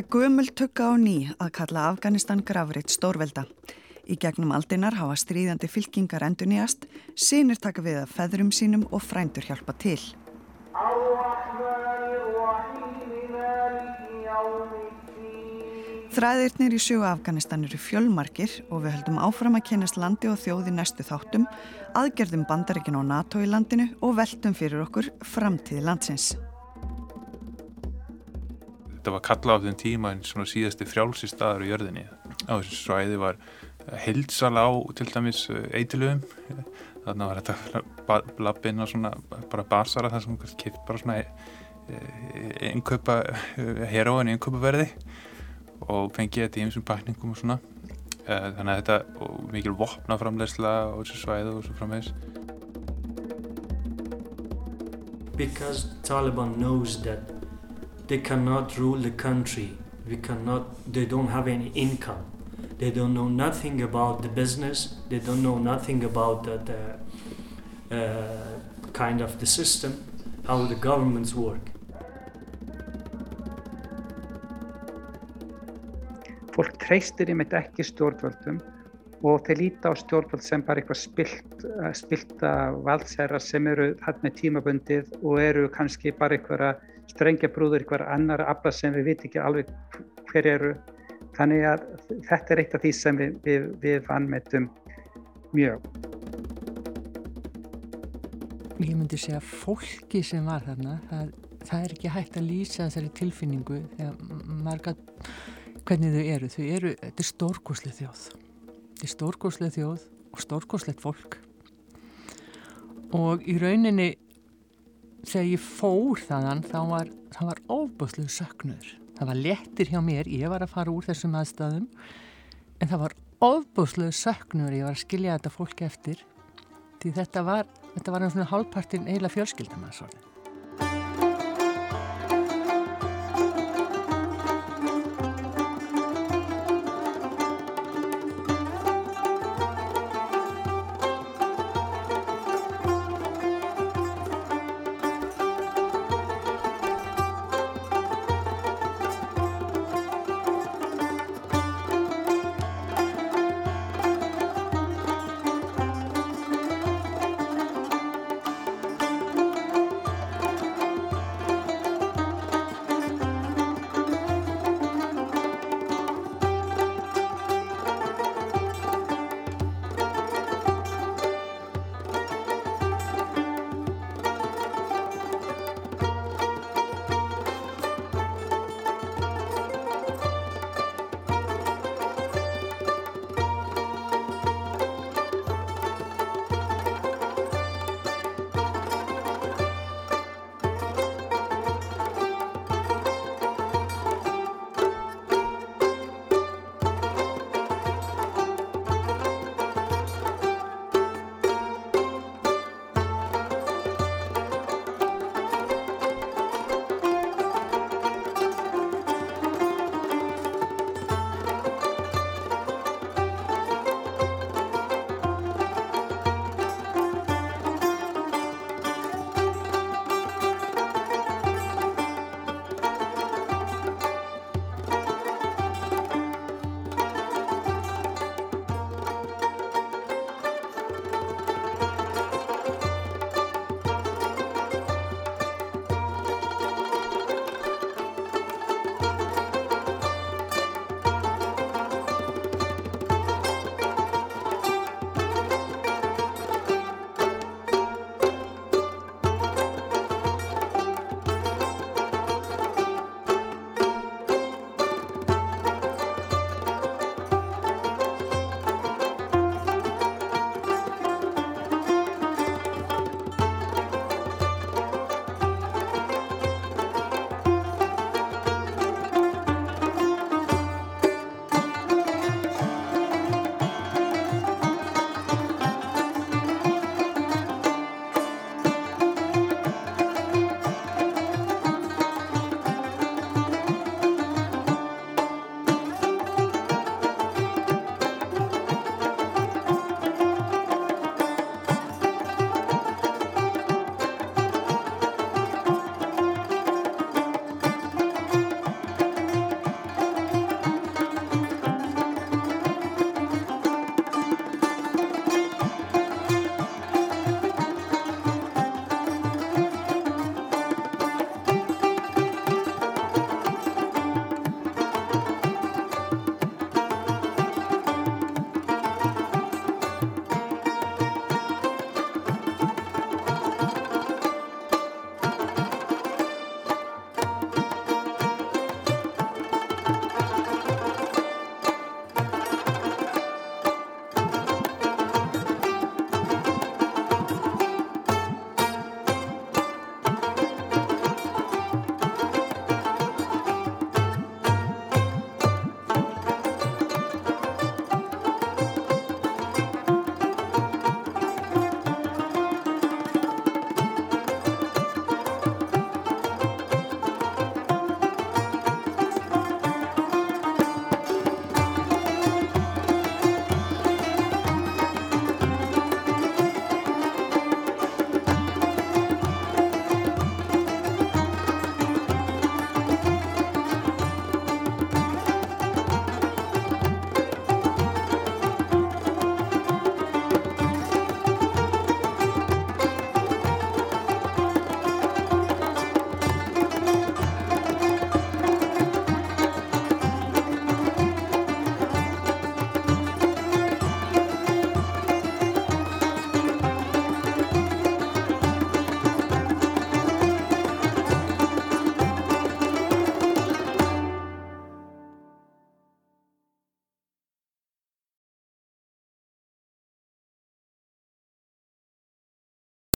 Það er gömul tugga á ný að kalla Afganistan gravreitt stórvelda. Í gegnum aldinar hafa stríðandi fylkingar endur nýjast, sínir taka við að feðrum sínum og frændur hjálpa til. Þræðirnir í sjögu Afganistan eru fjölmarkir og við höldum áfram að kynast landi og þjóði næstu þáttum, aðgerðum bandaríkin á NATO í landinu og veltum fyrir okkur framtíði landsins. Þetta var kallað á þeim tíma en svona síðasti frjálsi staður í jörðinni. Á þessu svæði var hildsala á til dæmis eitilöfum. Þannig var þetta lappinn og svona bara basara þar sem kipt bara svona innkaupa heroin í innkaupaverði og fengið þetta í einsum pakningum og svona þannig að þetta og mikil vopnaframlegsla á þessu svæðu og svo framvegs Because Taliban knows that they cannot rule the country. We cannot they don't have any income. They don't know nothing about the business. They don't know nothing about the, the uh, kind of the system how the governments work. Fólk treystir einmitt ekki stjórnvöldum og þeir líta á stjórnvöld sem bara eitthvað spilt, eh, spilta valdsæra sem eru þarna tímabundið og eru kannski bara einhverja strengjabrúður, einhverja annar afla sem við viti ekki alveg hver eru. Þannig að þetta er eitt af því sem við, við, við vannmetum mjög. Ég myndi segja fólki sem var þarna, það, það er ekki hægt að lýsa þessari tilfinningu þegar marga hvernig þau eru. Þau eru, þetta er stórkoslega þjóð. Þetta er stórkoslega þjóð og stórkoslegt fólk. Og í rauninni, þegar ég fór þannan, þá var, var óbúslega söknur. Það var lettir hjá mér, ég var að fara úr þessum aðstæðum, en það var óbúslega söknur, ég var að skilja þetta fólk eftir. Því þetta var, þetta var svona hálfpartin eiginlega fjölskyldum að svona.